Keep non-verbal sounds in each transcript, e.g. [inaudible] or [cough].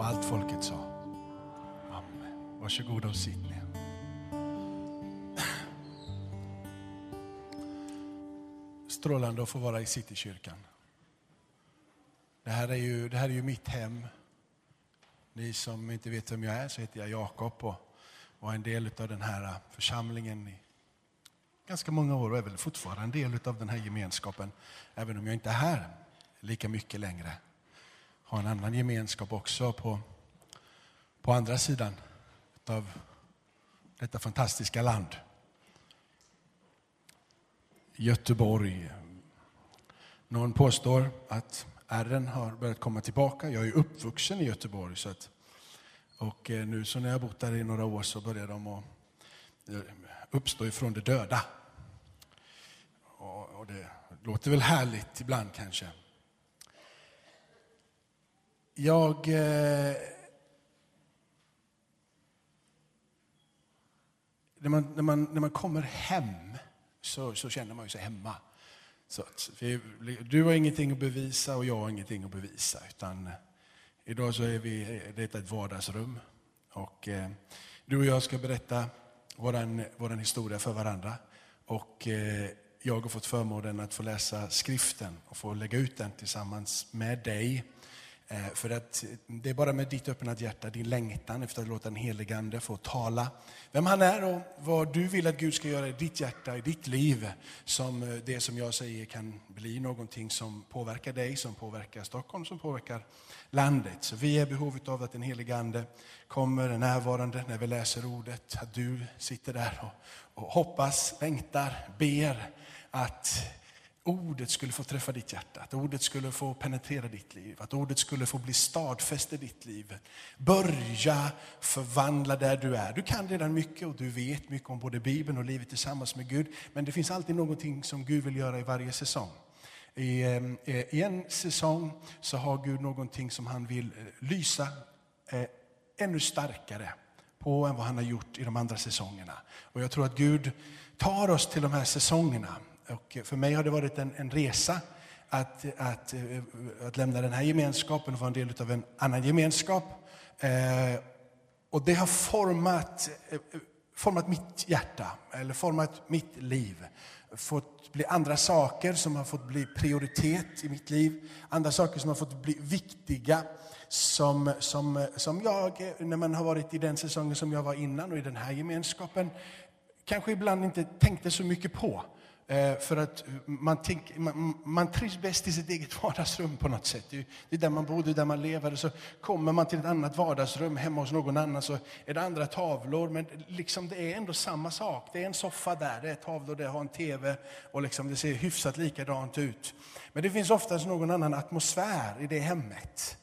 Och allt folket sa. Amen. Varsågoda och sitt ner. Strålande att få vara i Citykyrkan. Det här är ju, det här är ju mitt hem. Ni som inte vet vem jag är så heter jag Jakob och var en del av den här församlingen i ganska många år och är väl fortfarande en del av den här gemenskapen. Även om jag inte är här lika mycket längre ha en annan gemenskap också på, på andra sidan av detta fantastiska land. Göteborg. Någon påstår att ärren har börjat komma tillbaka. Jag är uppvuxen i Göteborg. Så att, och eh, nu så när jag bott där i några år så börjar de att eh, uppstå ifrån de döda. Och, och det låter väl härligt ibland kanske. Jag... Eh, när, man, när, man, när man kommer hem så, så känner man sig hemma. Så att, du har ingenting att bevisa och jag har ingenting att bevisa. Utan eh, idag så är vi, eh, det är ett vardagsrum. Och, eh, du och jag ska berätta vår våran historia för varandra. Och, eh, jag har fått förmånen att få läsa skriften och få lägga ut den tillsammans med dig. Eh, för att det är bara med ditt öppna hjärta, din längtan efter att låta den helige Ande få tala. Vem han är och vad du vill att Gud ska göra i ditt hjärta, i ditt liv. Som eh, det som jag säger kan bli någonting som påverkar dig, som påverkar Stockholm, som påverkar landet. Så vi är i behov av att den helige Ande kommer, närvarande när vi läser ordet. Att du sitter där och, och hoppas, längtar, ber att ordet skulle få träffa ditt hjärta, att ordet skulle få penetrera ditt liv, att ordet skulle få bli stadfäst i ditt liv. Börja förvandla där du är. Du kan redan mycket och du vet mycket om både Bibeln och livet tillsammans med Gud. Men det finns alltid någonting som Gud vill göra i varje säsong. I, ehm, eh, i en säsong så har Gud någonting som han vill eh, lysa eh, ännu starkare på än vad han har gjort i de andra säsongerna. Och jag tror att Gud tar oss till de här säsongerna och för mig har det varit en, en resa att, att, eh, att lämna den här gemenskapen och vara en del av en annan gemenskap. Eh, och det har format, eh, format mitt hjärta, eller format mitt liv. Fått bli andra saker som har fått bli prioritet i mitt liv. Andra saker som har fått bli viktiga. Som, som, som jag, när man har varit i den säsongen som jag var innan och i den här gemenskapen, kanske ibland inte tänkte så mycket på. Eh, för att man, tänk, man, man trivs bäst i sitt eget vardagsrum på något sätt. Det är där man bor, det är där man lever. Så kommer man till ett annat vardagsrum hemma hos någon annan så är det andra tavlor. Men liksom det är ändå samma sak. Det är en soffa där, det är tavlor, det har en TV och liksom det ser hyfsat likadant ut. Men det finns oftast någon annan atmosfär i det hemmet.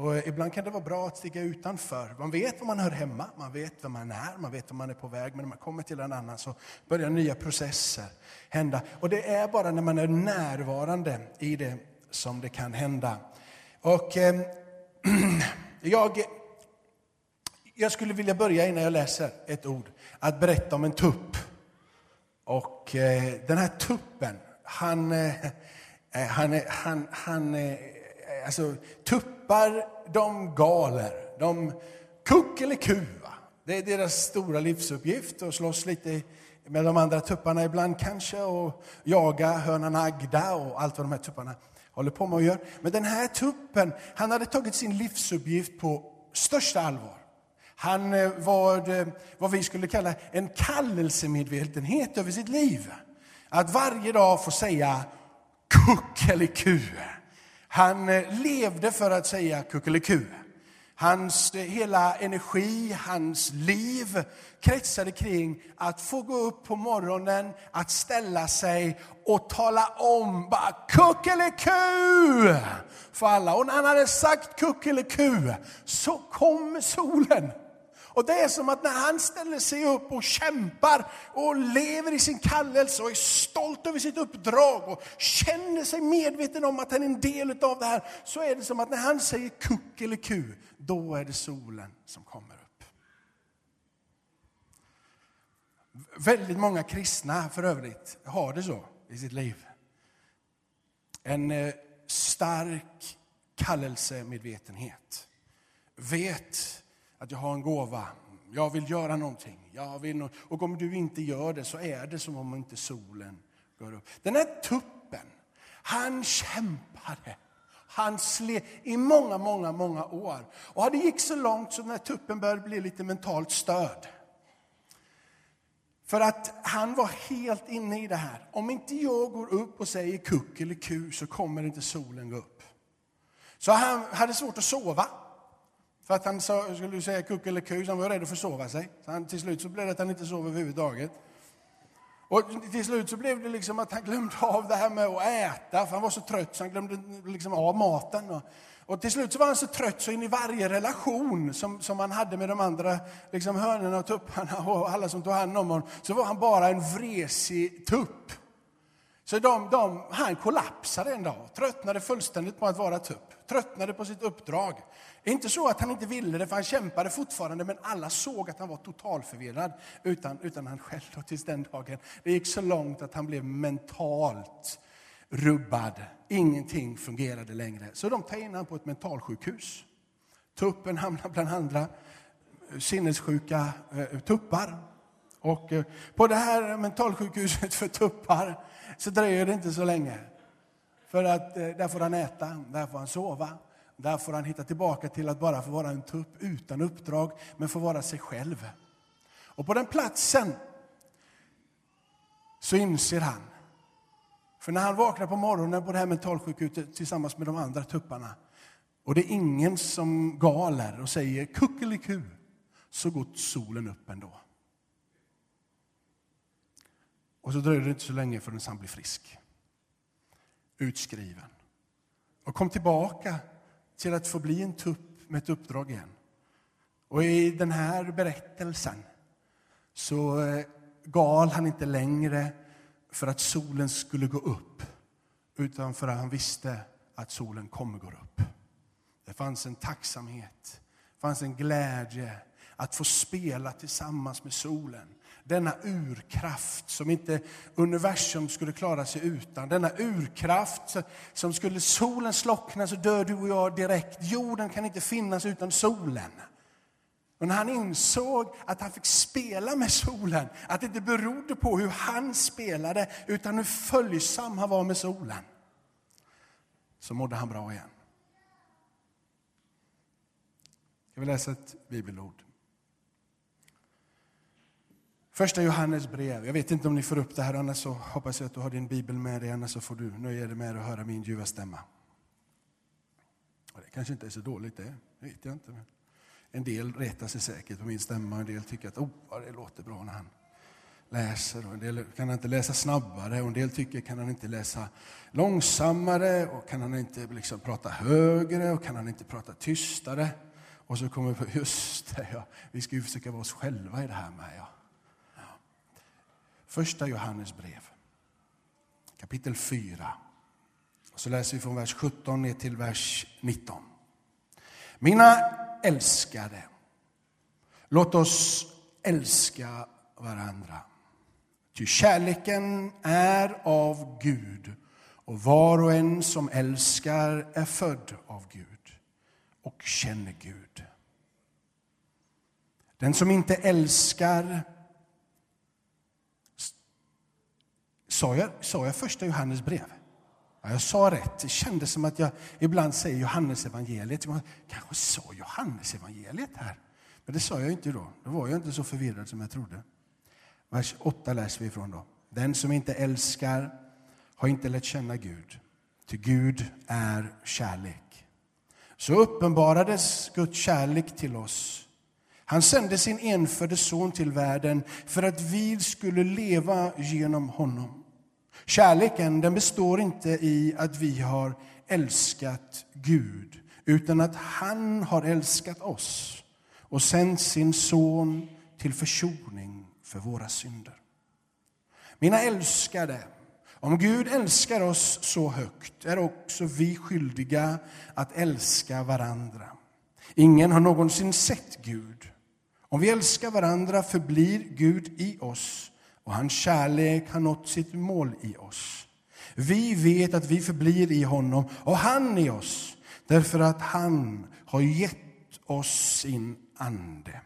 Och ibland kan det vara bra att stiga utanför. Man vet var man hör hemma, man vet vem man är, man vet var man är på väg. Men när man kommer till en annan så börjar nya processer hända. Och det är bara när man är närvarande i det som det kan hända. Och eh, [clears throat] jag, jag skulle vilja börja innan jag läser ett ord, att berätta om en tupp. Och eh, den här tuppen, han, eh, eh han, han, han, eh, alltså tuppar, de galer, de kuckelikuva. Det är deras stora livsuppgift att slåss lite med de andra tupparna ibland kanske och jaga hönan Agda och allt vad de här tupparna håller på med att göra. Men den här tuppen, han hade tagit sin livsuppgift på största allvar. Han eh, var eh, vad vi skulle kalla en kallelsemedvetenhet över sitt liv. Att varje dag få säga kuck eller kue. Han eh, levde för att säga kuckeliku. Hans eh, hela energi, hans liv kretsade kring att få gå upp på morgonen, att ställa sig och tala om bara kuckeliku för alla. Och när han hade sagt kuckeliku så kom solen. Och det är som att när han ställer sig upp och kämpar och lever i sin kallelse och är stolt över sitt uppdrag och känner sig medveten om att han är en del av det här, så är det som att när han säger kuckeliku, då är det solen som kommer upp. Väldigt många kristna för övrigt har det så i sitt liv. En eh, stark kallelsemedvetenhet vet att jag har en gåva. Jag vill göra någonting. Jag vill no och om du inte gör det så är det som om inte solen går upp. Den här tuppen, han kämpade. Han slet i många, många, många år. Och det gick så långt så den här tuppen började bli lite mentalt störd. För att han var helt inne i det här. Om inte jag går upp och säger kuck eller ku så kommer inte solen gå upp. Så han hade svårt att sova. För att han sa, skulle säga kuck eller ku, så han var rädd att försova sig. Så han, till slut så blev det att han inte sov överhuvudtaget. Och till slut så blev det liksom att han glömde av det här med att äta, för han var så trött så han glömde liksom av maten. Och, och till slut så var han så trött så in i varje relation som, som han hade med de andra liksom hönorna och tupparna och alla som tog hand om honom, så var han bara en vresig tupp. Så de, de, han kollapsade en dag, tröttnade fullständigt på att vara tupp, tröttnade på sitt uppdrag. Inte så att han inte ville det, för han kämpade fortfarande, men alla såg att han var totalförvirrad, utan, utan han själv då, tills den dagen. Det gick så långt att han blev mentalt rubbad. Ingenting fungerade längre. Så de tar in honom på ett mentalsjukhus. Tuppen hamnar bland andra sinnessjuka eh, tuppar. Och eh, på det här mentalsjukhuset för tuppar så dröjer det inte så länge. För att eh, där får han äta, där får han sova. Där får han hitta tillbaka till att bara få vara en tupp utan uppdrag, men få vara sig själv. Och på den platsen så inser han, för när han vaknar på morgonen på det här mentalsjukhuset tillsammans med de andra tupparna, och det är ingen som galer och säger kuckeliku, så går solen upp ändå. Och så dröjde det inte så länge förrän han blev frisk. Utskriven. Och kom tillbaka till att få bli en tupp med ett uppdrag igen. Och i den här berättelsen så eh, gal han inte längre för att solen skulle gå upp, utan för att han visste att solen kommer gå upp. Det fanns en tacksamhet, det fanns en glädje att få spela tillsammans med solen denna urkraft som inte universum skulle klara sig utan. Denna urkraft som skulle solen slockna så dör du och jag direkt. Jorden kan inte finnas utan solen. Och när han insåg att han fick spela med solen, att det inte berodde på hur han spelade utan hur följsam han var med solen, så mådde han bra igen. Jag vill läsa ett bibelord. Första Johannes brev. Jag vet inte om ni får upp det här, annars så hoppas jag att du har din bibel med dig, annars så får du nöja dig med att höra min ljuva stämma. Och det kanske inte är så dåligt det, det vet jag inte. Men en del retar sig säkert på min stämma, en del tycker att oh, det låter bra när han läser. Och en del kan han inte läsa snabbare, och en del tycker kan han inte läsa långsammare, och kan han inte liksom prata högre, och kan han inte prata tystare. Och så kommer vi på, just det, ja, vi ska ju försöka vara oss själva i det här med. Ja. Första Johannes brev, kapitel 4. Så läser vi från vers 17 ner till vers 19. Mina älskade, låt oss älska varandra. Ty kärleken är av Gud och var och en som älskar är född av Gud och känner Gud. Den som inte älskar Sa jag, sa jag första Johannes brev? Ja, jag sa rätt. Det kändes som att jag ibland säger Johannes evangeliet. Jag kanske sa Johannes evangeliet här. Men det sa jag inte då. Då var jag inte så förvirrad som jag trodde. Vers 8 läser vi ifrån då. Den som inte älskar har inte lärt känna Gud. Ty Gud är kärlek. Så uppenbarades Guds kärlek till oss. Han sände sin enfödde son till världen för att vi skulle leva genom honom. Kärleken den består inte i att vi har älskat Gud, utan att han har älskat oss och sänt sin son till försoning för våra synder. Mina älskade, om Gud älskar oss så högt är också vi skyldiga att älska varandra. Ingen har någonsin sett Gud. Om vi älskar varandra förblir Gud i oss och hans kärlek har nått sitt mål i oss. Vi vet att vi förblir i honom och han i oss, därför att han har gett oss sin ande.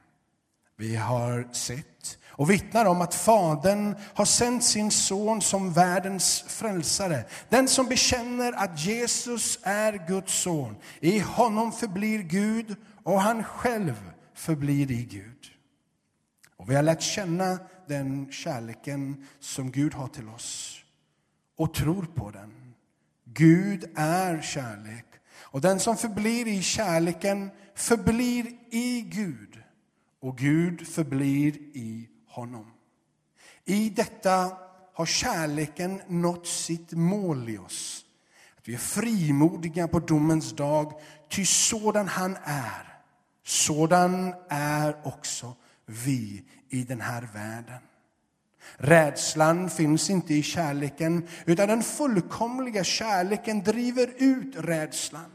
Vi har sett och vittnar om att Fadern har sänt sin son som världens frälsare. Den som bekänner att Jesus är Guds son. I honom förblir Gud och han själv förblir i Gud. Och vi har lärt känna den kärleken som Gud har till oss och tror på den. Gud är kärlek och den som förblir i kärleken förblir i Gud och Gud förblir i honom. I detta har kärleken nått sitt mål i oss. Att vi är frimodiga på domens dag, ty sådan han är, sådan är också vi i den här världen. Rädslan finns inte i kärleken, utan den fullkomliga kärleken driver ut rädslan.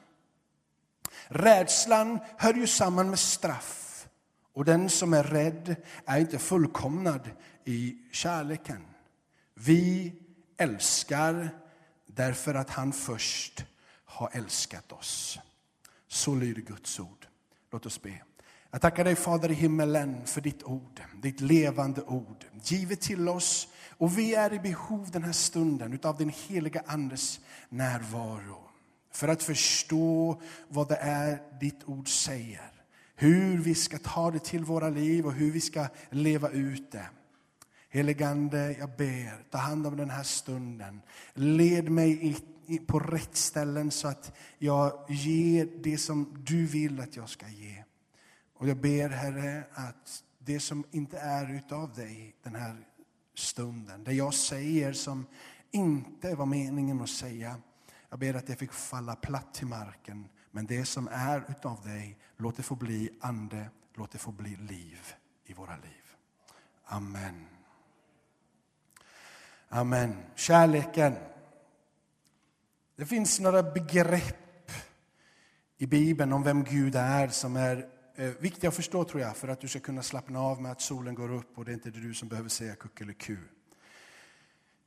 Rädslan hör ju samman med straff. Och den som är rädd är inte fullkomnad i kärleken. Vi älskar därför att han först har älskat oss. Så lyder Guds ord. Låt oss be. Jag tackar dig Fader i himmelen för ditt ord, ditt levande ord, givet till oss. Och vi är i behov den här stunden av din heliga Andes närvaro för att förstå vad det är ditt ord säger. Hur vi ska ta det till våra liv och hur vi ska leva ut det. Heligande, jag ber, ta hand om den här stunden. Led mig på rätt ställen så att jag ger det som du vill att jag ska ge. Och jag ber, Herre, att det som inte är utav dig den här stunden, det jag säger som inte var meningen att säga, jag ber att det fick falla platt till marken. Men det som är utav dig, låt det få bli ande, låt det få bli liv i våra liv. Amen. Amen. Kärleken. Det finns några begrepp i Bibeln om vem Gud är som är Eh, viktiga att förstå tror jag för att du ska kunna slappna av med att solen går upp och det är inte du som behöver säga kuckeliku.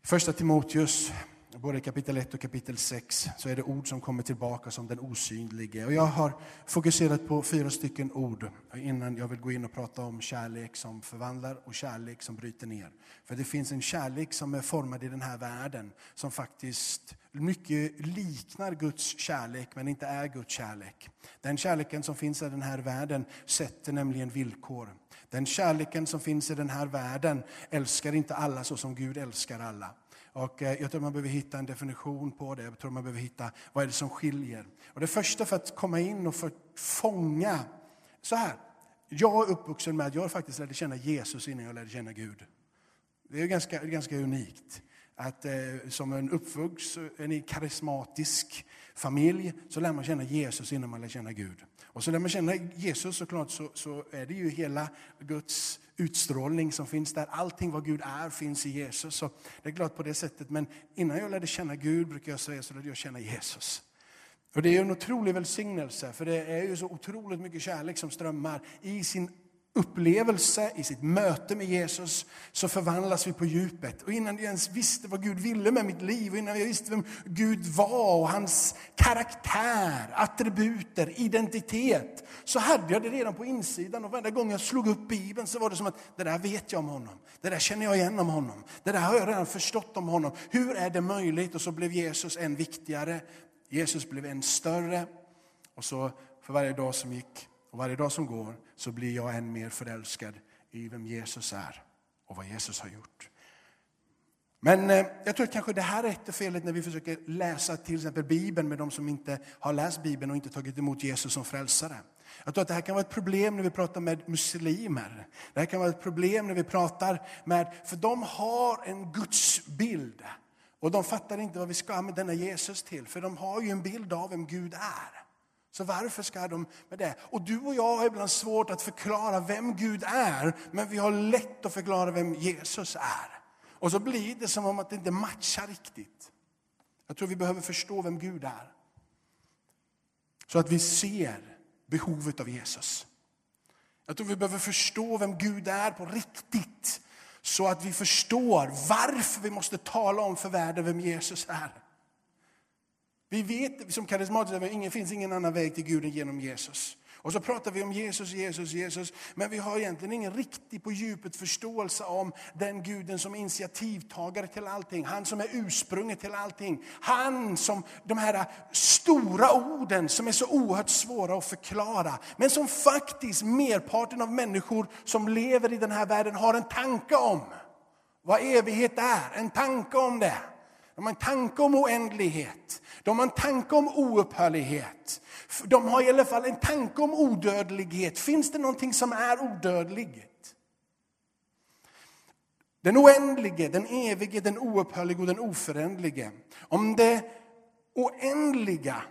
Första Timoteus både kapitel 1 och kapitel 6 så är det ord som kommer tillbaka som den osynlige. Och jag har fokuserat på fyra stycken ord innan jag vill gå in och prata om kärlek som förvandlar och kärlek som bryter ner. För det finns en kärlek som är formad i den här världen som faktiskt mycket liknar Guds kärlek men inte är Guds kärlek. Den kärleken som finns i den här världen sätter nämligen villkor. Den kärleken som finns i den här världen älskar inte alla så som Gud älskar alla. Och eh, jag tror man behöver hitta en definition på det. Jag tror man behöver hitta vad är det som skiljer. Och det första för att komma in och för att fånga, så här. Jag är uppvuxen med att jag faktiskt lärde känna Jesus innan jag lärde känna Gud. Det är ganska, ganska unikt. Att eh, som en uppvuxen, karismatisk familj så lär man känna Jesus innan man lär känna Gud. Och så lär man känna Jesus såklart så, så är det ju hela Guds utstrålning som finns där. Allting vad Gud är finns i Jesus. Så det är klart på det sättet. Men innan jag lärde känna Gud brukar jag säga så lärde jag känna Jesus. Och det är en otrolig välsignelse, för det är ju så otroligt mycket kärlek som strömmar i sin upplevelse, i sitt möte med Jesus, så förvandlas vi på djupet. Och innan jag ens visste vad Gud ville med mitt liv, och innan jag visste vem Gud var och hans karaktär, attributer, identitet, så hade jag det redan på insidan. Och varje gång jag slog upp Bibeln så var det som att det där vet jag om honom. Det där känner jag igen om honom. Det där har jag redan förstått om honom. Hur är det möjligt? Och så blev Jesus än viktigare. Jesus blev än större. Och så för varje dag som gick och varje dag som går så blir jag än mer förälskad i vem Jesus är och vad Jesus har gjort. Men eh, jag tror att kanske det här är ett felet när vi försöker läsa till exempel Bibeln med de som inte har läst Bibeln och inte tagit emot Jesus som frälsare. Jag tror att det här kan vara ett problem när vi pratar med muslimer. Det här kan vara ett problem när vi pratar med, för de har en gudsbild. Och de fattar inte vad vi ska använda denna Jesus till, för de har ju en bild av vem Gud är. Så varför ska de med det? Och du och jag har ibland svårt att förklara vem Gud är, men vi har lätt att förklara vem Jesus är. Och så blir det som om att det inte matchar riktigt. Jag tror vi behöver förstå vem Gud är. Så att vi ser behovet av Jesus. Jag tror vi behöver förstå vem Gud är på riktigt. Så att vi förstår varför vi måste tala om för världen vem Jesus är. Vi vet som karismatiker att det finns ingen annan väg till Gud än genom Jesus. Och så pratar vi om Jesus, Jesus, Jesus, men vi har egentligen ingen riktig på djupet förståelse om den guden som är initiativtagare till allting, han som är ursprunget till allting. Han som, de här stora orden som är så oerhört svåra att förklara, men som faktiskt merparten av människor som lever i den här världen har en tanke om. Vad evighet är, en tanke om det. De har en tanke om oändlighet. De har en tanke om oupphörlighet. De har i alla fall en tanke om odödlighet. Finns det någonting som är odödligt? Den oändlige, den evige, den oupphörlige och den oföränderlige. Om det oändliga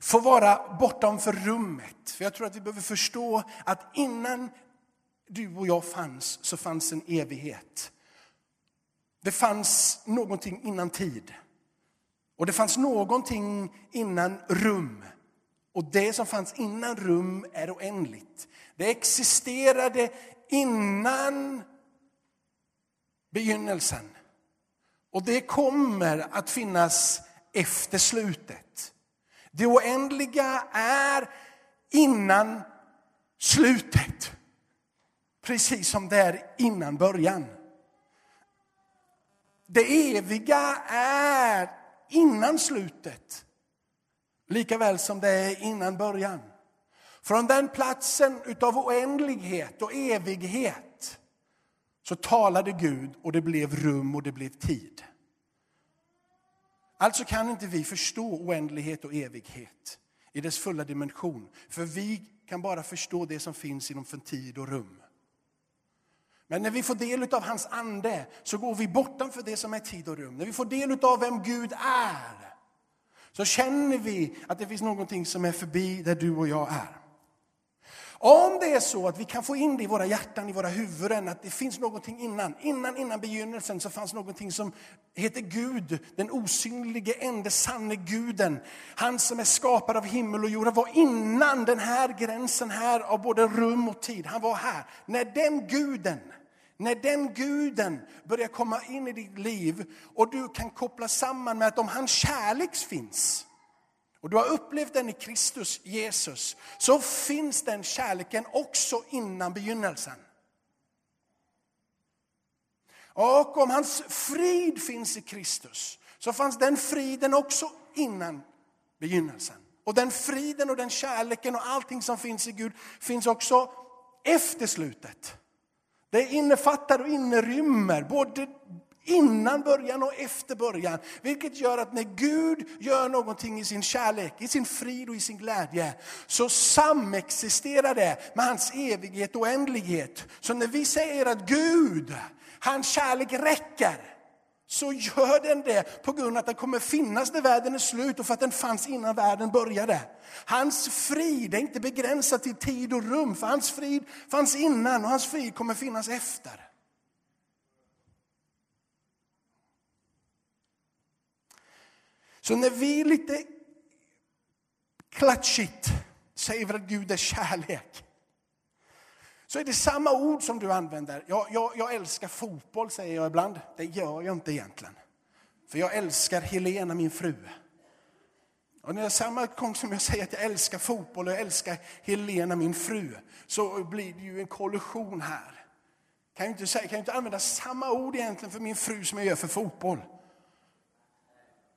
får vara bortom för rummet. För jag tror att vi behöver förstå att innan du och jag fanns så fanns en evighet. Det fanns någonting innan tid. Och det fanns någonting innan rum. Och det som fanns innan rum är oändligt. Det existerade innan begynnelsen. Och det kommer att finnas efter slutet. Det oändliga är innan slutet. Precis som det är innan början. Det eviga är innan slutet. Lika väl som det är innan början. Från den platsen utav oändlighet och evighet så talade Gud och det blev rum och det blev tid. Alltså kan inte vi förstå oändlighet och evighet i dess fulla dimension. För vi kan bara förstå det som finns inom för tid och rum. Men när vi får del av hans ande så går vi bortanför det som är tid och rum. När vi får del av vem Gud är så känner vi att det finns någonting som är förbi där du och jag är. Om det är så att vi kan få in det i våra hjärtan, i våra huvuden, att det finns någonting innan. Innan, innan begynnelsen så fanns någonting som heter Gud, den osynlige, enda sanne guden. Han som är skapad av himmel och jord. han var innan den här gränsen här av både rum och tid. Han var här. När den guden när den guden börjar komma in i ditt liv och du kan koppla samman med att om hans kärlek finns och du har upplevt den i Kristus Jesus så finns den kärleken också innan begynnelsen. Och om hans frid finns i Kristus så fanns den friden också innan begynnelsen. Och den friden och den kärleken och allting som finns i Gud finns också efter slutet. Det innefattar och inrymmer både innan början och efter början. Vilket gör att när Gud gör någonting i sin kärlek, i sin frid och i sin glädje, så samexisterar det med hans evighet och oändlighet. Så när vi säger att Gud, hans kärlek räcker, så gör den det på grund av att den kommer finnas när världen är slut och för att den fanns innan världen började. Hans frid är inte begränsad till tid och rum, för hans frid fanns innan och hans frid kommer finnas efter. Så när vi lite klatschigt säger att Gud är kärlek, så är det samma ord som du använder. Jag, jag, jag älskar fotboll, säger jag ibland. Det gör jag inte egentligen. För jag älskar Helena, min fru. Och när jag, samma gång som jag säger att jag älskar fotboll och jag älskar Helena, min fru, så blir det ju en kollision här. Kan jag inte, säga, kan jag inte använda samma ord egentligen för min fru som jag gör för fotboll?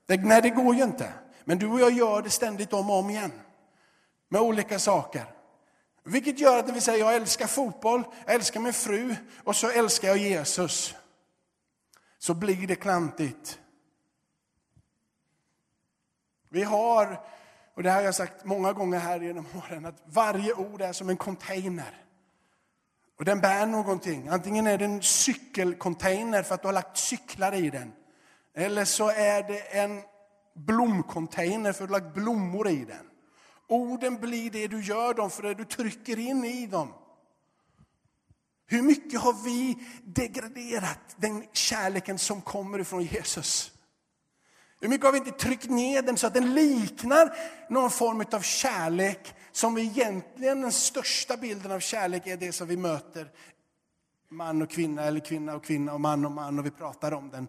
Det, nej, det går ju inte. Men du och jag gör det ständigt om och om igen. Med olika saker. Vilket gör att när vi säger jag älskar fotboll, jag älskar min fru och så älskar jag Jesus. Så blir det klantigt. Vi har, och det har jag sagt många gånger här genom åren, att varje ord är som en container. Och den bär någonting. Antingen är det en cykelcontainer för att du har lagt cyklar i den. Eller så är det en blomcontainer för du har lagt blommor i den. Orden blir det du gör dem för det du trycker in i dem. Hur mycket har vi degraderat den kärleken som kommer ifrån Jesus? Hur mycket har vi inte tryckt ner den så att den liknar någon form av kärlek som egentligen den största bilden av kärlek är det som vi möter man och kvinna eller kvinna och kvinna och man och man och vi pratar om den.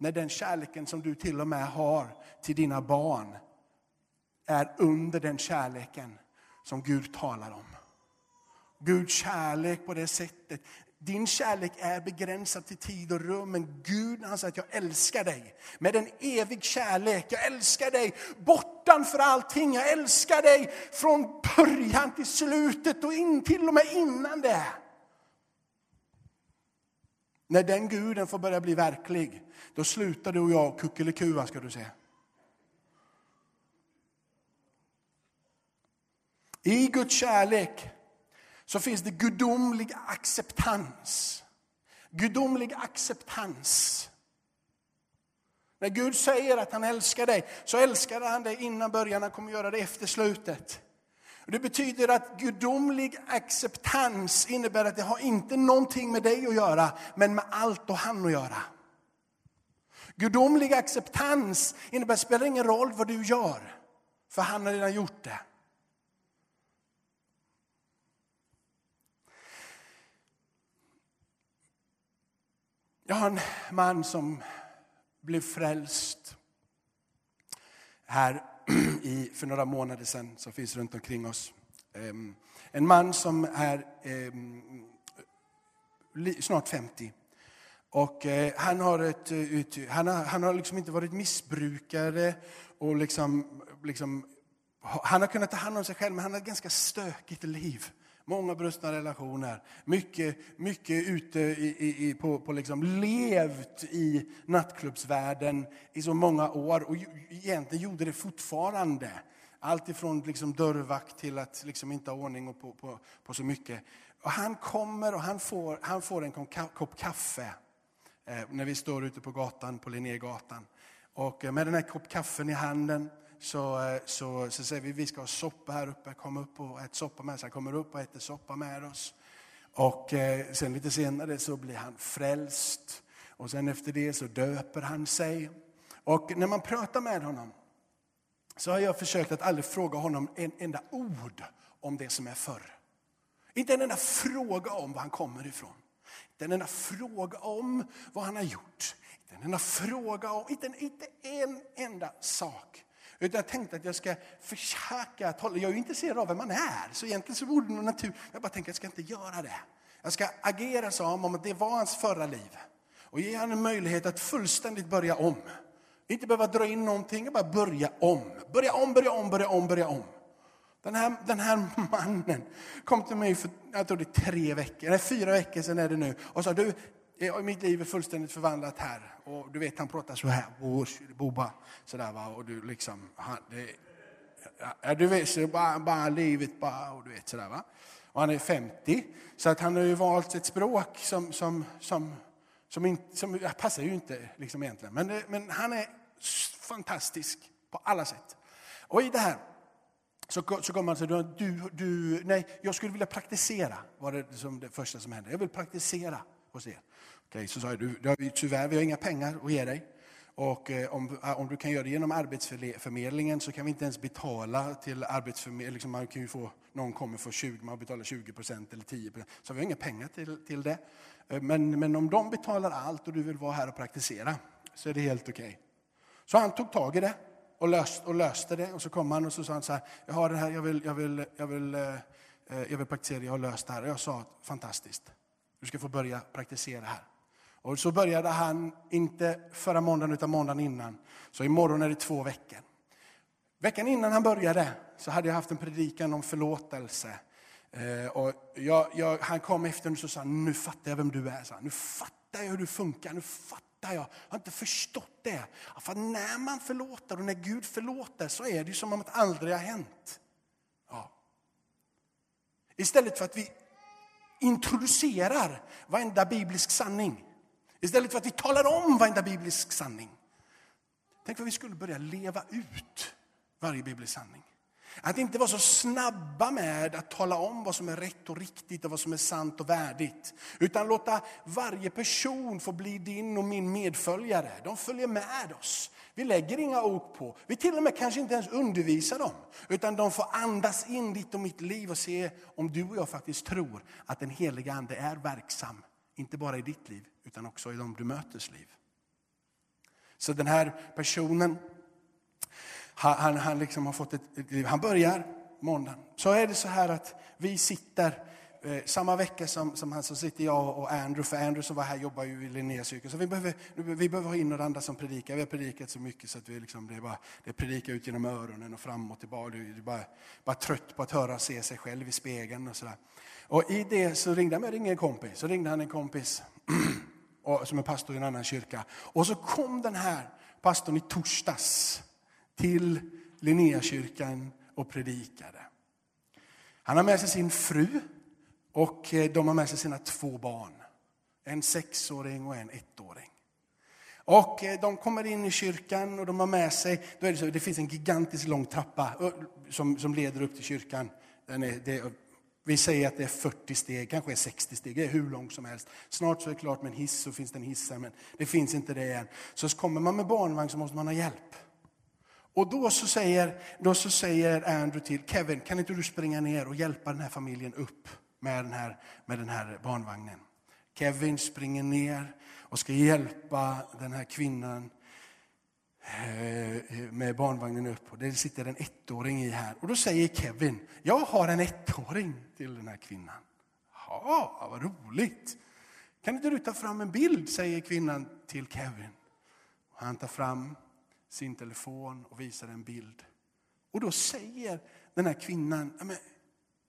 När den kärleken som du till och med har till dina barn är under den kärleken som Gud talar om. Guds kärlek på det sättet. Din kärlek är begränsad till tid och rum, men Gud han säger att jag älskar dig med en evig kärlek. Jag älskar dig bortanför allting. Jag älskar dig från början till slutet och in, till och med innan det. När den guden får börja bli verklig, då slutar du och jag kuckelikua ska du se. I Guds kärlek så finns det gudomlig acceptans. Gudomlig acceptans. När Gud säger att han älskar dig, så älskar han dig innan början, han kommer göra det efter slutet. Det betyder att gudomlig acceptans innebär att det har inte någonting med dig att göra, men med allt och han att göra. Gudomlig acceptans innebär att det spelar ingen roll vad du gör, för han har redan gjort det. Jag har en man som blev frälst här [clears throat] i, för några månader sedan, som finns runt omkring oss. Ehm, en man som är ehm, snart 50. Och eh, han har, ett, eh, han har, han har liksom inte varit missbrukare och liksom, liksom, han har kunnat ta hand om sig själv, men han har ett ganska stökigt liv. Många brustna relationer, mycket, mycket ute i, i, på, på liksom levt i nattklubbsvärlden i så många år och egentligen gjorde det fortfarande. Allt ifrån liksom dörrvakt till att liksom inte ha ordning på, på, på så mycket. Och han kommer och han får, han får en kopp kaffe eh, när vi står ute på gatan, på Linnégatan. Och eh, med den här kopp kaffen i handen så, eh, så, så säger vi vi ska ha soppa här uppe, kom upp och ät soppa med oss. Han kommer upp och äter soppa med oss. Och eh, sen lite senare så blir han frälst. Och sen efter det så döper han sig. Och när man pratar med honom så har jag försökt att aldrig fråga honom en enda ord om det som är förr. Inte en enda fråga om var han kommer ifrån. Inte en enda fråga om vad han har gjort. Inte en enda fråga om, inte, inte en enda sak. Utan jag tänkte att jag ska försöka att hålla, jag är ju intresserad av vem man är, så egentligen så borde det nog jag bara tänkte att jag ska inte göra det. Jag ska agera som om det var hans förra liv. Och ge honom en möjlighet att fullständigt börja om. Inte behöva dra in någonting, bara börja om. Börja om, börja om, börja om, börja om. Den här, den här mannen kom till mig för jag tror det är tre veckor, nej, fyra veckor sedan är det nu och sa du, Eh, mitt liv är fullständigt förvandlat här. Och du vet, han pratar så här, boba, sådär va. Och du liksom, han, det, ja, du vet, så bara, bara livet bara, och du vet sådär va. Och han är 50, så att han har ju valt ett språk som, som, som, som, inte, som passar ju inte liksom egentligen. Men, eh, men han är fantastisk på alla sätt. Och i det här så, så kommer alltså han säga, du, du, nej, jag skulle vilja praktisera, var det som det första som hände. Jag vill praktisera hos er. Okej, så sa jag, du, tyvärr, vi har inga pengar att ge dig. Och eh, om, eh, om du kan göra det genom Arbetsförmedlingen så kan vi inte ens betala till Arbetsförmedlingen. Liksom man kan ju få, någon kommer få 20, man betalar 20 procent eller 10 procent. Så vi har inga pengar till, till det. Eh, men, men om de betalar allt och du vill vara här och praktisera så är det helt okej. Okay. Så han tog tag i det och, löst, och löste det. Och så kom han och så sa han så här, jag har det här, jag vill, jag vill, jag vill, eh, eh jag vill praktisera, jag har löst det här. Och jag sa, fantastiskt, du ska få börja praktisera här. Och så började han, inte förra måndagen utan måndagen innan. Så imorgon är det två veckor. Veckan innan han började så hade jag haft en predikan om förlåtelse. Eh, och jag, jag, han kom efter och sa, nu fattar jag vem du är. Så nu fattar jag hur du funkar, nu fattar jag. Jag har inte förstått det. För när man förlåter och när Gud förlåter så är det som om det aldrig har hänt. Ja. Istället för att vi introducerar varenda biblisk sanning Istället för att vi talar om varenda biblisk sanning. Tänk vad vi skulle börja leva ut varje biblisk sanning. Att inte vara så snabba med att tala om vad som är rätt och riktigt och vad som är sant och värdigt. Utan låta varje person få bli din och min medföljare. De följer med oss. Vi lägger inga ok på. Vi till och med kanske inte ens undervisar dem. Utan de får andas in ditt och mitt liv och se om du och jag faktiskt tror att den heliga Ande är verksam inte bara i ditt liv, utan också i de du möters liv. Så den här personen, han, han liksom har fått ett, ett liv. Han börjar måndagen, så är det så här att vi sitter Eh, samma vecka som, som han så sitter jag och Andrew, för Andrew som var här jobbar ju i Linnéakyrkan. Så vi behöver, vi behöver ha in några andra som predikar. Vi har predikat så mycket så att vi liksom, det är bara det är predika ut genom öronen och fram och tillbaka. Du är bara, bara trött på att höra och se sig själv i spegeln och sådär. Och i det så ringde han, ringde en kompis. Så ringde han en kompis [clears throat] och, som är pastor i en annan kyrka. Och så kom den här pastorn i torsdags till Linnéakyrkan och predikade. Han har med sig sin fru och eh, de har med sig sina två barn. En sexåring och en ettåring. Och eh, de kommer in i kyrkan och de har med sig, då är det, så, det finns en gigantisk lång trappa som, som leder upp till kyrkan. Den är, det, vi säger att det är 40 steg, kanske är 60 steg, det är hur långt som helst. Snart så är det klart med en hiss, så finns det en hiss här, men det finns inte det än. Så kommer man med barnvagn så måste man ha hjälp. Och då så säger, då så säger Andrew till Kevin, kan inte du springa ner och hjälpa den här familjen upp? med den här, med den här barnvagnen. Kevin springer ner och ska hjälpa den här kvinnan Eh, med barnvagnen upp. Och det sitter en ettåring i här. Och då säger Kevin, jag har en ettåring till den här kvinnan. Ja, vad roligt. Kan inte du ta fram en bild, säger kvinnan till Kevin. Han tar fram sin telefon och visar en bild. Och då säger den här kvinnan,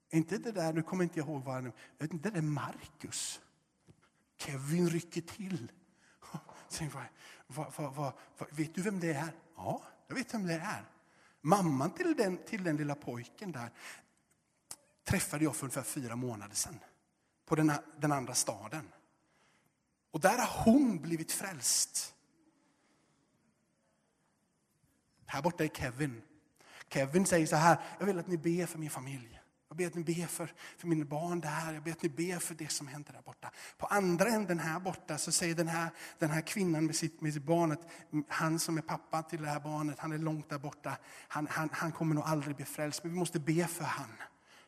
är inte det där, nu kommer inte jag ihåg vad han är det där är Markus? Kevin rycker till. Vad, vad, vad, vet du vem det är? Ja, jag vet vem det är. Mamman till den, till den lilla pojken där träffade jag för ungefär fyra månader sedan på den, den andra staden. Och där har hon blivit frälst. Här borta är Kevin. Kevin säger så här, jag vill att ni ber för min familj. Jag ber att ni ber för, för mina barn där, jag ber att ni ber för det som händer där borta. På andra änden här borta så säger den här, den här kvinnan med sitt, med sitt barn att han som är pappa till det här barnet, han är långt där borta. Han, han, han kommer nog aldrig bli frälst, men vi måste be för han.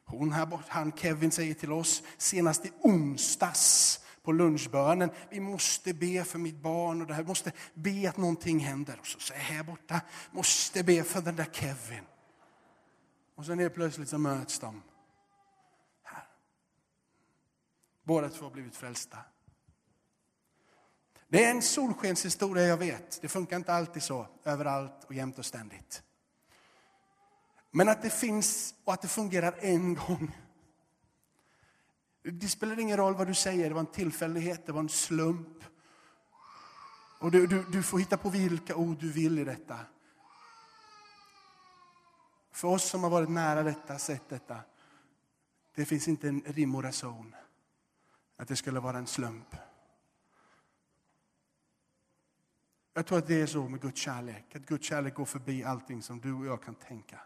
Hon här borta, han Kevin säger till oss senast i onsdags på lunchbönen. Vi måste be för mitt barn och det här. Vi måste be att någonting händer. Och så säger här borta, måste be för den där Kevin. Och sen helt plötsligt så möts de. Båda två har blivit frälsta. Det är en solskenshistoria, jag vet. Det funkar inte alltid så, överallt och jämt och ständigt. Men att det finns och att det fungerar en gång. Det spelar ingen roll vad du säger, det var en tillfällighet, det var en slump. Och du, du, du får hitta på vilka ord du vill i detta. För oss som har varit nära detta, sett detta, det finns inte en rim och reson att det skulle vara en slump. Jag tror att det är så med Guds kärlek, att Guds kärlek går förbi allting som du och jag kan tänka.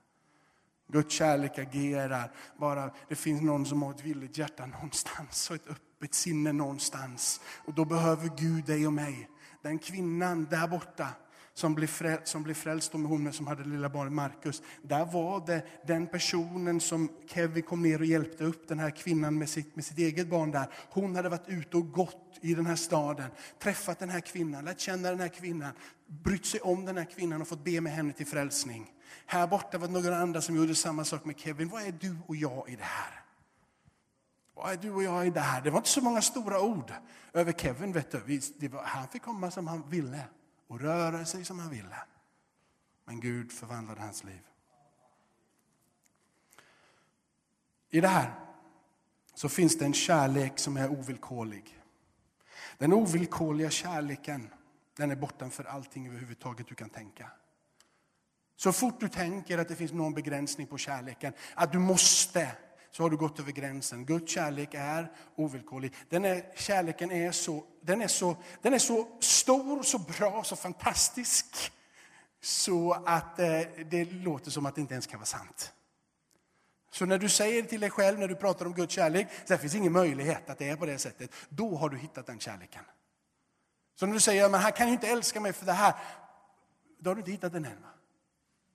Guds kärlek agerar bara det finns någon som har ett villigt hjärta någonstans och ett öppet sinne någonstans. Och då behöver Gud dig och mig. Den kvinnan där borta som blev, frälst, som blev frälst med hon som hade lilla barnet Markus. Där var det den personen som Kevin kom ner och hjälpte upp, den här kvinnan med sitt, med sitt eget barn där. Hon hade varit ute och gått i den här staden, träffat den här kvinnan, lärt känna den här kvinnan, brytt sig om den här kvinnan och fått be med henne till frälsning. Här borta var det några andra som gjorde samma sak med Kevin. Vad är du och jag i det här? Vad är du och jag i det här? Det var inte så många stora ord över Kevin. Vet du. Var, han fick komma som han ville och röra sig som han ville. Men Gud förvandlade hans liv. I det här så finns det en kärlek som är ovillkorlig. Den ovillkorliga kärleken den är bortanför allting överhuvudtaget du kan tänka. Så fort du tänker att det finns någon begränsning på kärleken, att du måste, så har du gått över gränsen. Guds kärlek är ovillkorlig. Den är, kärleken är så, den, är så, den är så stor, så bra, så fantastisk så att eh, det låter som att det inte ens kan vara sant. Så när du säger till dig själv, när du pratar om Guds kärlek, så det finns ingen möjlighet att det är på det sättet, då har du hittat den kärleken. Så när du säger, men han kan ju inte älska mig för det här, då har du inte hittat den än.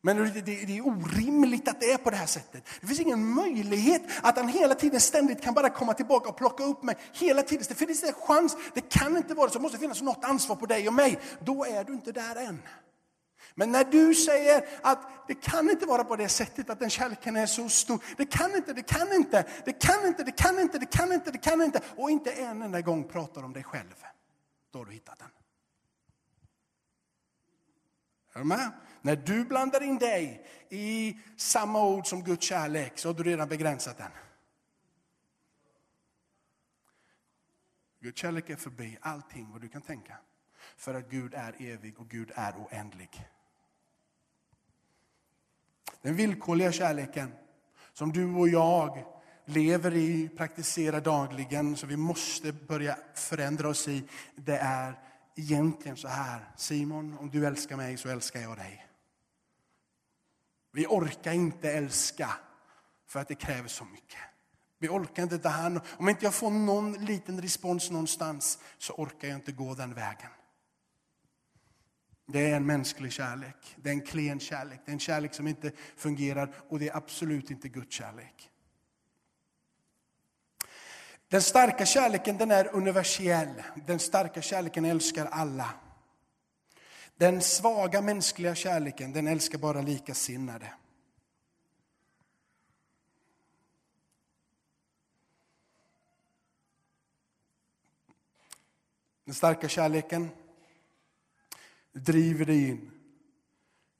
Men det, är orimligt att det är på det här sättet. Det finns ingen möjlighet att han hela tiden ständigt kan bara komma tillbaka och plocka upp mig. Hela tiden. Det finns en chans. Det kan inte vara så. Det måste finnas något ansvar på dig och mig. Då är du inte där än. Men när du säger att det kan inte vara på det sättet, att den kärleken är så stor. Det kan inte, det kan inte, det kan inte, det kan inte, det kan inte, det kan inte. Och inte en enda gång pratar om dig själv. Då har du hittat den. Är du med? När du blandar in dig i samma ord som Guds kärlek så har du redan begränsat den. Guds kärlek är förbi allting vad du kan tänka. För att Gud är evig och Gud är oändlig. Den villkorliga kärleken som du och jag lever i, praktiserar dagligen, så vi måste börja förändra oss i, det är egentligen så här. Simon, om du älskar mig så älskar jag dig. Vi orkar inte älska för att det kräver så mycket. Vi orkar inte ta hand om inte jag får någon liten respons någonstans så orkar jag inte gå den vägen. Det är en mänsklig kärlek, det är en klen kärlek, det är en kärlek som inte fungerar och det är absolut inte Guds kärlek. Den starka kärleken den är universell, den starka kärleken älskar alla. Den svaga mänskliga kärleken den älskar bara likasinnade. Den starka kärleken driver dig in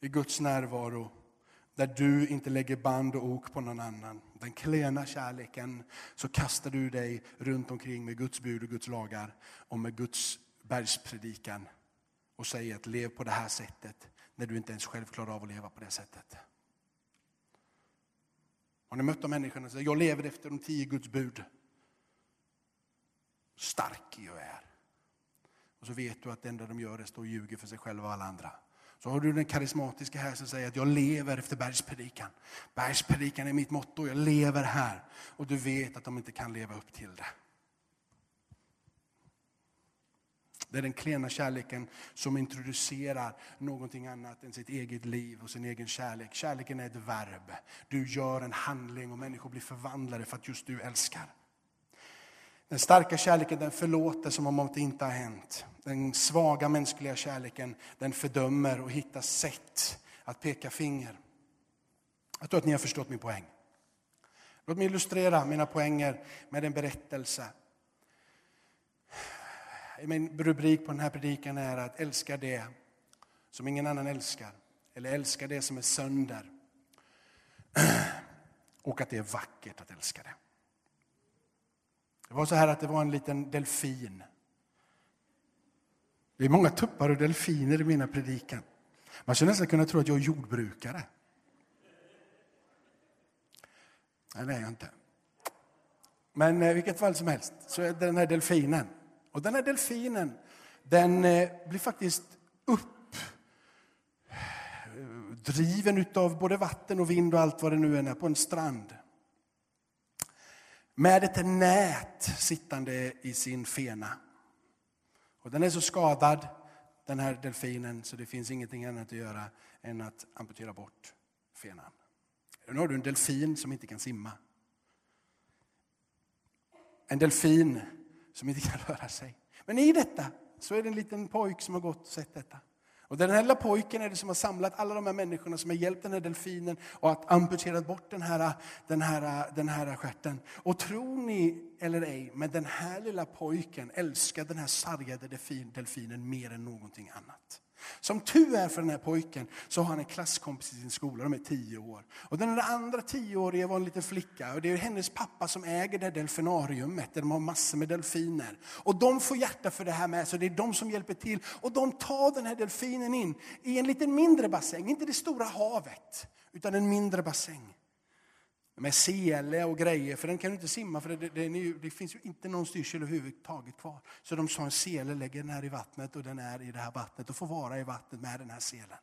i Guds närvaro där du inte lägger band och ok på någon annan. Den klena kärleken så kastar du dig runt omkring med Guds bud och Guds lagar och med Guds bergspredikan och säger att lev på det här sättet när du inte ens själv klarar av att leva på det sättet. Har ni mött de människorna som säger jag lever efter de tio Guds bud? Stark jag är. Och så vet du att det enda de gör är att stå och ljuga för sig själva och alla andra. Så har du den karismatiska här som säger att jag lever efter bergspredikan. Bergspredikan är mitt motto, jag lever här. Och du vet att de inte kan leva upp till det. Det är den klena kärleken som introducerar någonting annat än sitt eget liv och sin egen kärlek. Kärleken är ett verb. Du gör en handling och människor blir förvandlade för att just du älskar. Den starka kärleken den förlåter som om det inte har hänt. Den svaga mänskliga kärleken den fördömer och hittar sätt att peka finger. Jag tror att ni har förstått min poäng. Låt mig illustrera mina poänger med en berättelse. Min rubrik på den här predikan är att älska det som ingen annan älskar. Eller älska det som är sönder. [clears throat] Och att det är vackert att älska det. Det var så här att det var en liten delfin. Det är många tuppar och delfiner i mina predikan. Man skulle nästan kunna tro att jag är jordbrukare. Nej, det är jag inte. Men i vilket fall som helst så är det den här delfinen. Och den här delfinen, den eh, blir faktiskt uppdriven eh, utav både vatten och vind och allt vad det nu är på en strand med ett nät sittande i sin fena. Och den är så skadad, den här delfinen, så det finns ingenting annat att göra än att amputera bort fenan. Nu har du en delfin som inte kan simma. En delfin som inte kan [laughs] röra sig. Men i detta så är det en liten pojk som har gått och sett detta. Och den här lilla pojken är det som har samlat alla de här människorna som har hjälpt den här delfinen och att amputerat bort den här, den här, den här stjärten. Och tror ni eller ej, men den här lilla pojken älskar den här sargade delfinen mer än någonting annat. Som tur är för den här pojken så har han en klasskompis i sin skola, de är tio år. Och den andra tioåriga var en liten flicka och det är hennes pappa som äger det delfinariumet där de har massor med delfiner. Och de får hjärta för det här med så det är de som hjälper till. Och de tar den här delfinen in i en lite mindre bassäng, inte det stora havet, utan en mindre bassäng med sele och grejer, för den kan du inte simma för det, det, det, det finns ju inte någon styrsel överhuvudtaget kvar. Så de sa en sele lägger den här i vattnet och den är i det här vattnet och får vara i vattnet med den här selen.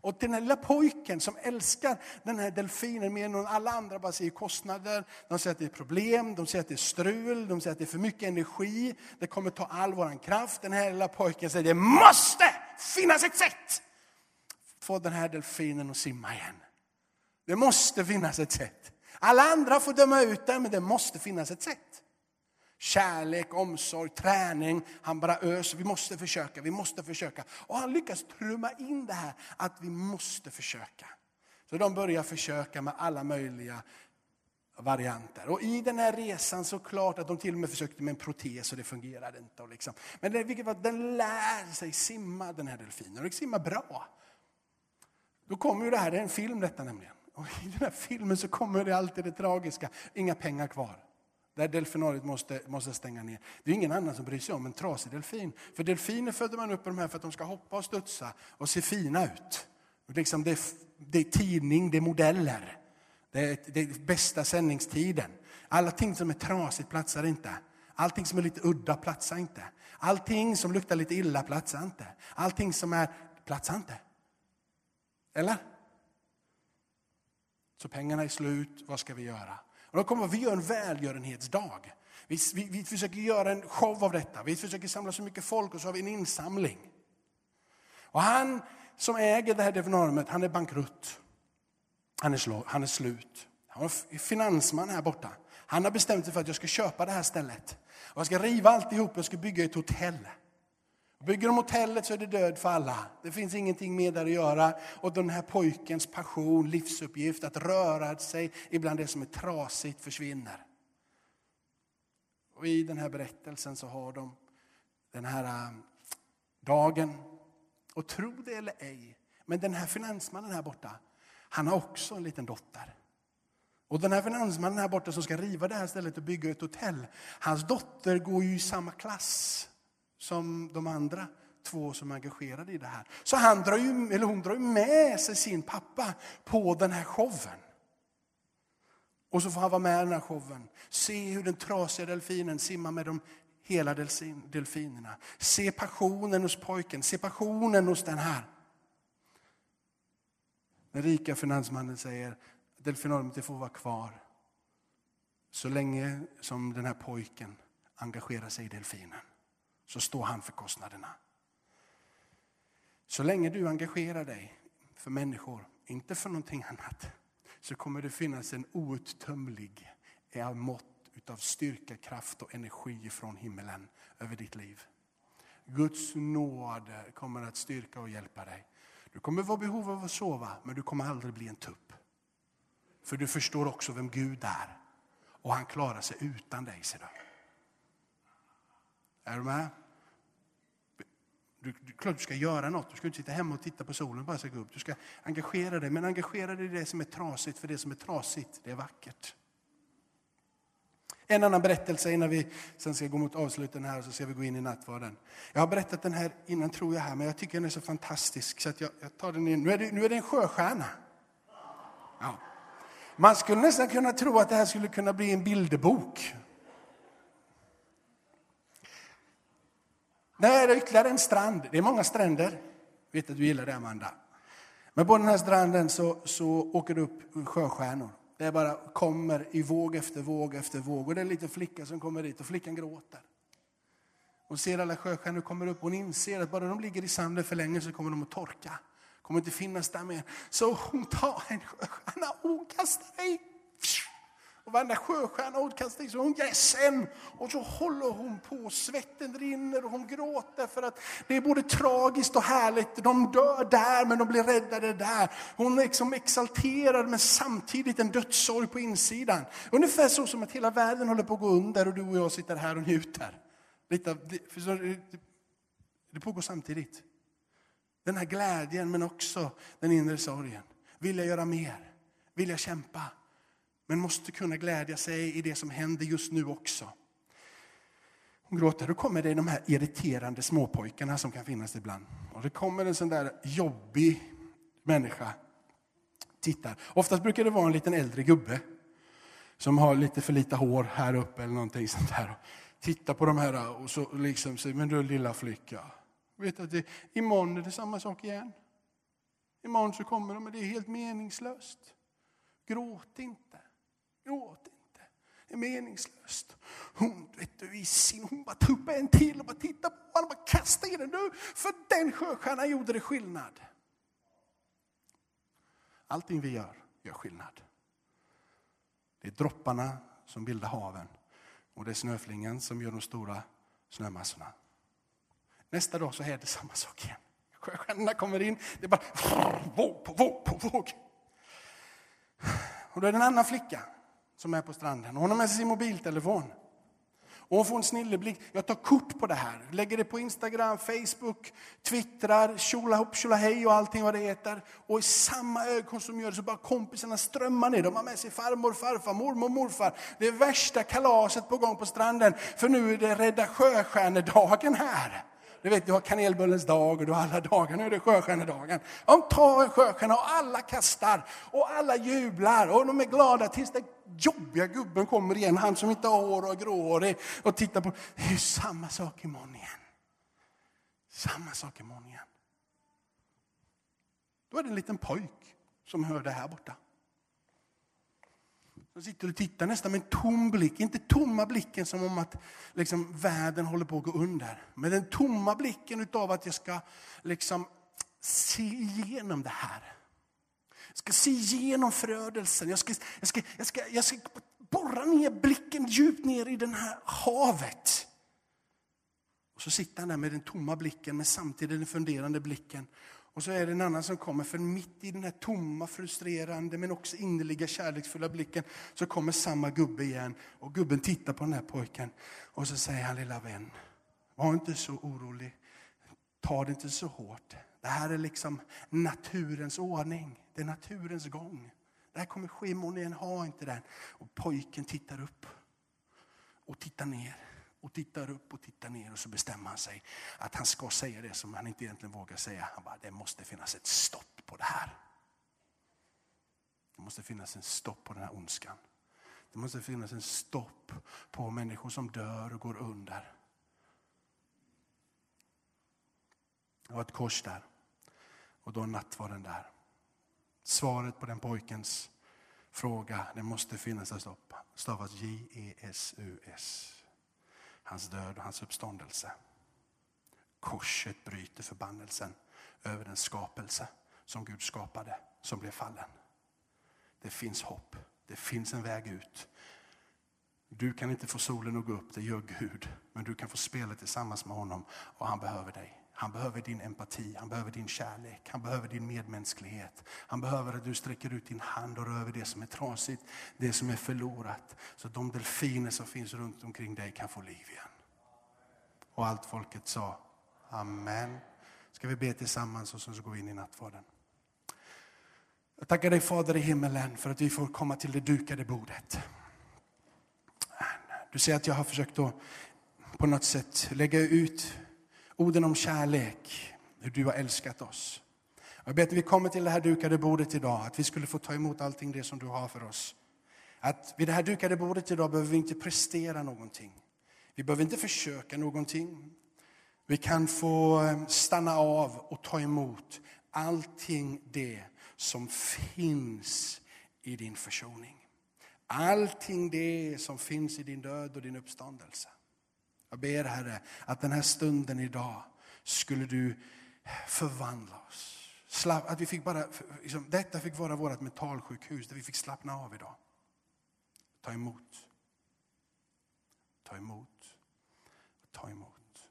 Och till den här lilla pojken som älskar den här delfinen mer än alla andra bara säger kostnader, de säger att det är problem, de säger att det är strul, de säger att det är för mycket energi, det kommer ta all vår kraft. Den här lilla pojken säger det måste finnas ett sätt! Få den här delfinen att simma igen. Det måste finnas ett sätt. Alla andra får döma ut det, men det måste finnas ett sätt. Kärlek, omsorg, träning. Han bara öser. Vi måste försöka, vi måste försöka. Och han lyckas trumma in det här att vi måste försöka. Så de börjar försöka med alla möjliga varianter. Och i den här resan så klart att de till och med försökte med en protes och det fungerade inte. Och liksom. Men det, vilket var den lär sig simma den här delfinen och den simmar bra. Då kommer ju det här, det är en film detta nämligen. Och i den här filmen så kommer det alltid det tragiska, inga pengar kvar. Där delfinariet måste, måste stänga ner. Det är ingen annan som bryr sig om en trasig delfin. För delfiner föder man upp de här för att de ska hoppa och studsa och se fina ut. Liksom det, är, det är tidning, det är modeller. Det är, det är bästa sändningstiden. Allting som är trasigt platsar inte. Allting som är lite udda platsar inte. Allting som luktar lite illa platsar inte. Allting som är platsar inte. Eller? Så pengarna är slut, vad ska vi göra? Och då kommer vi gör en välgörenhetsdag. Vi, vi, vi försöker göra en show av detta. Vi försöker samla så mycket folk och så har vi en insamling. Och han som äger det här delfinariumet, han är bankrutt. Han är, slå, han är slut. Han är finansman här borta. Han har bestämt sig för att jag ska köpa det här stället. Och jag ska riva alltihop och ska bygga ett hotell. Bygger de hotellet så är det död för alla. Det finns ingenting mer där att göra. Och den här pojkens passion, livsuppgift, att röra sig ibland det som är trasigt försvinner. Och I den här berättelsen så har de den här äh, dagen. Och tro det eller ej, men den här finansmannen här borta, han har också en liten dotter. Och den här finansmannen här borta som ska riva det här stället och bygga ett hotell, hans dotter går ju i samma klass som de andra två som är engagerade i det här. Så han drar ju, eller hon drar ju med sig sin pappa på den här showen. Och så får han vara med i den här showen. Se hur den trasiga delfinen simmar med de hela delfinerna. Se passionen hos pojken, se passionen hos den här. Den rika finansmannen säger delfinariet får vara kvar så länge som den här pojken engagerar sig i delfinen så står han för kostnaderna. Så länge du engagerar dig för människor, inte för någonting annat, så kommer det finnas en outtömlig eh, mått utav styrka, kraft och energi från himmelen över ditt liv. Guds nåd kommer att styrka och hjälpa dig. Du kommer vara behov av att sova, men du kommer aldrig bli en tupp. För du förstår också vem Gud är. Och han klarar sig utan dig, ser du. Är du med? Du, du, klart du ska göra något. Du ska inte sitta hemma och titta på solen bara ska gå upp. Du ska engagera dig, men engagera dig i det som är trasigt, för det som är trasigt, det är vackert. En annan berättelse innan vi sen ska gå mot avsluten här, så ska vi gå in i nattvarden. Jag har berättat den här innan tror jag här, men jag tycker den är så fantastisk så att jag, jag tar den in. Nu är, det, nu är det en sjöstjärna. Ja. Man skulle nästan kunna tro att det här skulle kunna bli en bilderbok. Nej, det är ytterligare en strand. Det är många stränder. Jag vet att du gillar det, Amanda. Men på den här stranden så, så åker det upp sjöstjärnor. Det bara kommer i våg efter våg efter våg. Och det är en liten flicka som kommer dit och flickan gråter. Hon ser alla sjöstjärnor komma upp och hon inser att bara de ligger i sanden för länge så kommer de att torka. Kommer inte finnas där mer. Så hon tar en sjöstjärna och kastar i och varenda sjöstjärna utkastar i så hon ledsen. Och så håller hon på, svetten rinner och hon gråter för att det är både tragiskt och härligt. De dör där men de blir räddade där. Hon är liksom exalterad men samtidigt en dödssorg på insidan. Ungefär så som att hela världen håller på att gå under och du och jag sitter här och njuter. Lite av, det pågår samtidigt. Den här glädjen men också den inre sorgen. Vill jag göra mer? Vill jag kämpa? Men måste kunna glädja sig i det som händer just nu också. Hon gråter. Då kommer det de här irriterande småpojkarna som kan finnas ibland. Och det kommer en sån där jobbig människa. Tittar. Oftast brukar det vara en liten äldre gubbe som har lite för lite hår här uppe eller någonting sånt där. Tittar på de här och så liksom säger, men du lilla flicka, vet att det, imorgon är det samma sak igen. Imorgon så kommer de, men det är helt meningslöst. Gråt inte. Gråt inte. Det är meningslöst. Hon, vet du, i sin, hon bara tog upp en till och bara tittade på honom och bara kastade i den. Nu, för den sjöstjärnan gjorde det skillnad. Allting vi gör, gör skillnad. Det är dropparna som bildar haven. Och det är snöflingan som gör de stora snömassorna. Nästa dag så är det samma sak igen. Sjöstjärnorna kommer in, det är bara våg på våg på våg. Och då är det en annan flicka som är på stranden. Hon har med sig sin mobiltelefon. Och hon får en snilleblick. Jag tar kort på det här. Lägger det på Instagram, Facebook, twittrar, tjolahopp, tjolahej och allting vad det heter. Och i samma ögon som gör det så bara kompisarna strömmar ner. De har med sig farmor, farfar, mormor, morfar. Det är värsta kalaset på gång på stranden. För nu är det Rädda Sjöstjärnedagen här. Du vet, du har kanelbullens dag och du har alla dagar. Nu är det sjöstjärnedagen. De tar en sjöstjärna och alla kastar och alla jublar och de är glada tills den jobbiga gubben kommer igen. Han som inte har hår och är gråhårig och tittar på. Det är ju samma sak imorgon igen. Samma sak imorgon igen. Då är det en liten pojk som hör det här borta. De sitter och tittar nästan med en tom blick, inte tomma blicken som om att liksom, världen håller på att gå under. Men den tomma blicken utav att jag ska liksom, se igenom det här. Jag ska se igenom förödelsen. Jag ska, jag ska, jag ska, jag ska borra ner blicken djupt ner i det här havet. Och så sitter han där med den tomma blicken, men samtidigt den funderande blicken. Och så är det en annan som kommer, för mitt i den här tomma, frustrerande men också innerliga, kärleksfulla blicken så kommer samma gubbe igen. Och gubben tittar på den här pojken och så säger han, lilla vän, var inte så orolig. Ta det inte så hårt. Det här är liksom naturens ordning. Det är naturens gång. Det här kommer ske imorgon igen, ha inte den. Och pojken tittar upp och tittar ner och tittar upp och tittar ner och så bestämmer han sig att han ska säga det som han inte egentligen vågar säga. Han bara, det måste finnas ett stopp på det här. Det måste finnas en stopp på den här ondskan. Det måste finnas en stopp på människor som dör och går under. Det var ett kors där och då natt var den där. Svaret på den pojkens fråga, det måste finnas ett stopp, stavas J-E-S-U-S hans död och hans uppståndelse. Korset bryter förbannelsen över den skapelse som Gud skapade, som blev fallen. Det finns hopp, det finns en väg ut. Du kan inte få solen att gå upp, det gör Gud. Men du kan få spela tillsammans med honom och han behöver dig. Han behöver din empati, han behöver din kärlek, han behöver din medmänsklighet. Han behöver att du sträcker ut din hand och rör över det som är trasigt, det som är förlorat. Så att de delfiner som finns runt omkring dig kan få liv igen. Och allt folket sa Amen. Ska vi be tillsammans och så går vi in i nattvarden. Jag tackar dig Fader i himmelen för att vi får komma till det dukade bordet. Du ser att jag har försökt att på något sätt lägga ut orden om kärlek, hur du har älskat oss. Jag ber att vi kommer till det här dukade bordet idag, att vi skulle få ta emot allting det som du har för oss. Att vid det här dukade bordet idag behöver vi inte prestera någonting. Vi behöver inte försöka någonting. Vi kan få eh, stanna av och ta emot allting det som finns i din försoning. Allting det som finns i din död och din uppståndelse. Jag ber Herre att den här stunden idag skulle du förvandla oss. Att vi fick bara, liksom, detta fick vara vårt mentalsjukhus där vi fick slappna av idag. Ta emot. Ta emot. Ta emot.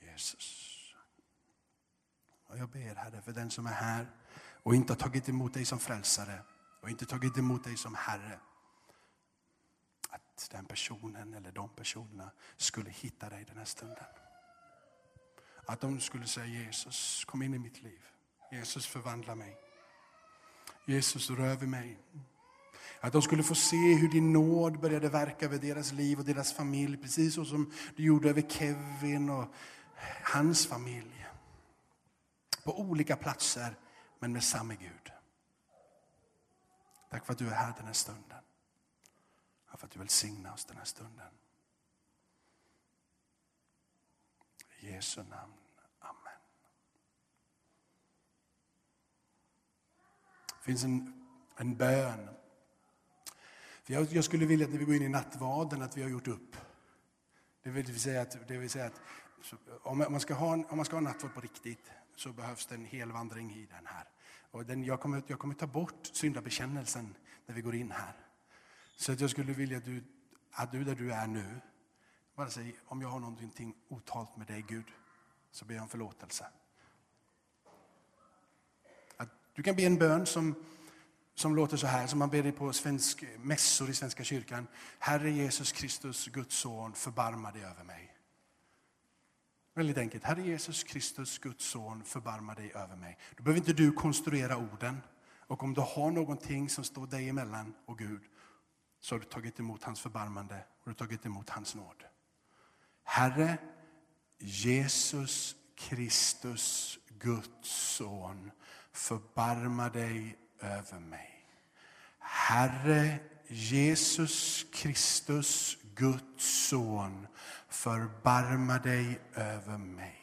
Jesus. Och jag ber Herre för den som är här och inte har tagit emot dig som frälsare och inte tagit emot dig som Herre den personen eller de personerna skulle hitta dig den här stunden. Att de skulle säga Jesus, kom in i mitt liv. Jesus förvandla mig. Jesus rör vid mig. Att de skulle få se hur din nåd började verka över deras liv och deras familj. Precis så som du gjorde över Kevin och hans familj. På olika platser, men med samma Gud. Tack för att du är här den här stunden för att du välsignar oss den här stunden. I Jesu namn. Amen. Det finns en, en bön. Jag, jag skulle vilja att när vi går in i nattvarden att vi har gjort upp. Det vill säga att, det vill säga att om, man ska ha, om man ska ha nattvard på riktigt så behövs det en hel vandring i den här. Och den, jag, kommer, jag kommer ta bort syndabekännelsen när vi går in här. Så att jag skulle vilja att du, att du där du är nu, bara säg om jag har någonting otalt med dig Gud, så ber jag om förlåtelse. Att du kan be en bön som, som låter så här, som man ber på svensk, mässor i Svenska kyrkan. Herre Jesus Kristus, Guds son, förbarma dig över mig. Väldigt enkelt. Herre Jesus Kristus, Guds son, förbarma dig över mig. Då behöver inte du konstruera orden. Och om du har någonting som står dig emellan och Gud, så har du tagit emot hans förbarmande och du har tagit emot hans nåd. Herre Jesus Kristus, Guds son, förbarma dig över mig. Herre Jesus Kristus, Guds son, förbarma dig över mig.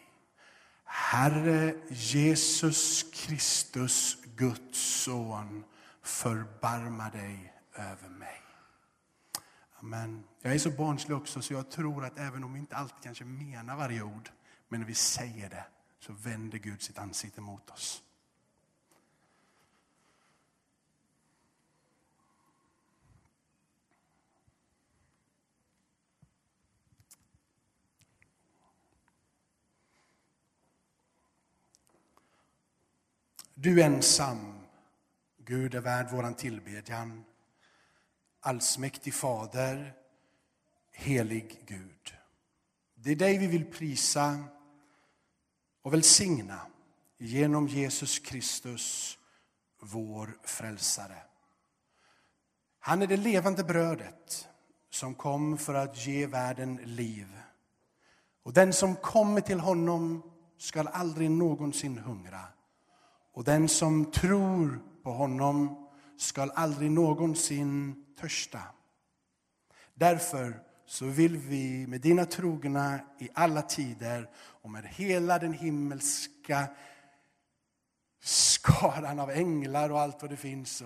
Herre Jesus Kristus, Guds son, förbarma dig över mig. Amen. Jag är så barnslig också så jag tror att även om vi inte alltid kanske menar varje ord, men när vi säger det så vänder Gud sitt ansikte mot oss. Du ensam, Gud är värd våran tillbedjan. Allsmäktig Fader, helig Gud. Det är dig vi vill prisa och välsigna genom Jesus Kristus, vår frälsare. Han är det levande brödet som kom för att ge världen liv. Och den som kommer till honom skall aldrig någonsin hungra. Och den som tror på honom skall aldrig någonsin törsta. Därför så vill vi med dina trogna i alla tider och med hela den himmelska skaran av änglar och allt vad det finns.